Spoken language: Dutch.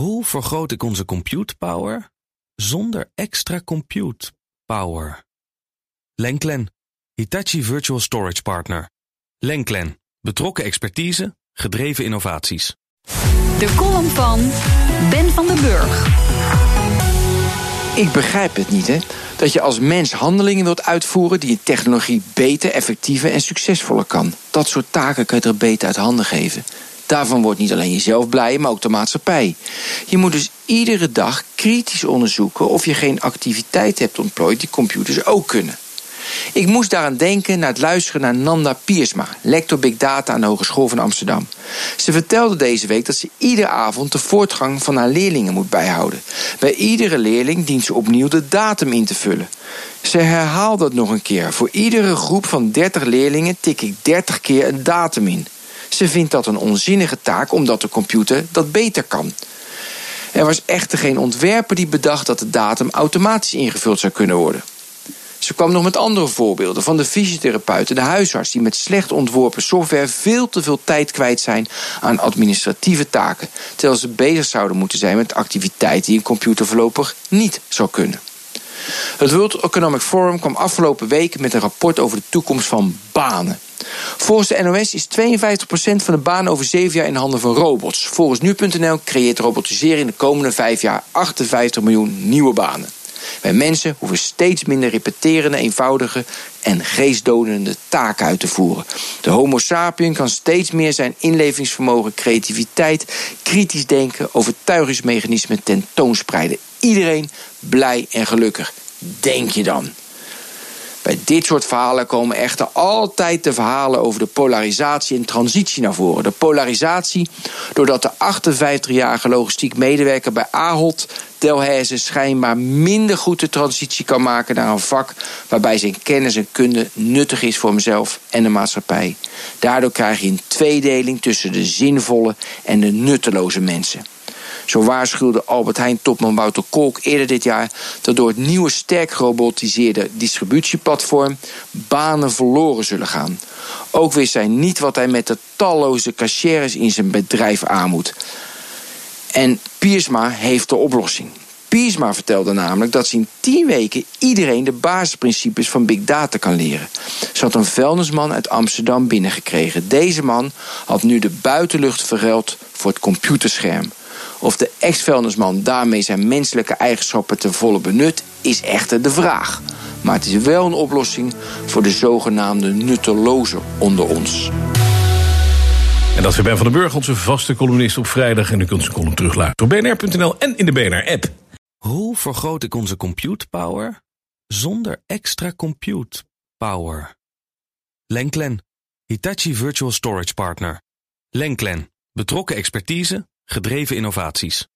Hoe vergroot ik onze compute power zonder extra compute power? Lenklen, Hitachi Virtual Storage Partner. Lenklen, betrokken expertise, gedreven innovaties. De column van Ben van den Burg. Ik begrijp het niet, hè? Dat je als mens handelingen wilt uitvoeren die je technologie beter, effectiever en succesvoller kan. Dat soort taken kun je er beter uit handen geven. Daarvan wordt niet alleen jezelf blij, maar ook de maatschappij. Je moet dus iedere dag kritisch onderzoeken of je geen activiteit hebt ontplooid die computers ook kunnen. Ik moest daaraan denken na het luisteren naar Nanda Piersma, lector Big Data aan de Hogeschool van Amsterdam. Ze vertelde deze week dat ze iedere avond de voortgang van haar leerlingen moet bijhouden. Bij iedere leerling dient ze opnieuw de datum in te vullen. Ze herhaalt dat nog een keer. Voor iedere groep van 30 leerlingen tik ik 30 keer een datum in. Ze vindt dat een onzinnige taak omdat de computer dat beter kan. Er was echter geen ontwerper die bedacht dat de datum automatisch ingevuld zou kunnen worden. Ze kwam nog met andere voorbeelden van de fysiotherapeut en de huisarts die met slecht ontworpen software veel te veel tijd kwijt zijn aan administratieve taken, terwijl ze bezig zouden moeten zijn met activiteiten die een computer voorlopig niet zou kunnen. Het World Economic Forum kwam afgelopen weken met een rapport over de toekomst van banen. Volgens de NOS is 52% van de banen over 7 jaar in handen van robots. Volgens nu.nl creëert robotiseren in de komende 5 jaar 58 miljoen nieuwe banen. Wij mensen hoeven steeds minder repeterende, eenvoudige en geestdodende taken uit te voeren. De Homo sapien kan steeds meer zijn inlevingsvermogen, creativiteit, kritisch denken, overtuigingsmechanismen tentoonspreiden. Iedereen blij en gelukkig. Denk je dan? Bij dit soort verhalen komen echter altijd de verhalen over de polarisatie en transitie naar voren. De polarisatie doordat de 58-jarige logistiek medewerker bij Ahold Delhaize schijnbaar minder goed de transitie kan maken naar een vak waarbij zijn kennis en kunde nuttig is voor hemzelf en de maatschappij. Daardoor krijg je een tweedeling tussen de zinvolle en de nutteloze mensen. Zo waarschuwde Albert Heijn-topman Wouter Kolk eerder dit jaar dat door het nieuwe sterk gerobotiseerde distributieplatform banen verloren zullen gaan. Ook wist hij niet wat hij met de talloze cashiers in zijn bedrijf aan moet. En Piersma heeft de oplossing. Piersma vertelde namelijk dat ze in 10 weken iedereen de basisprincipes van big data kan leren. Ze had een vuilnisman uit Amsterdam binnengekregen. Deze man had nu de buitenlucht verruild voor het computerscherm. Of de ex-vuilnisman daarmee zijn menselijke eigenschappen ten volle benut, is echter de vraag. Maar het is wel een oplossing voor de zogenaamde nuttelozen onder ons. En dat is Ben van den Burg, onze vaste columnist op vrijdag. En u kunt zijn column terugluisteren op bnr.nl en in de BNR-app. Hoe vergroot ik onze compute power zonder extra compute power? Lenklen, Hitachi Virtual Storage Partner. Lenklen, betrokken expertise, gedreven innovaties.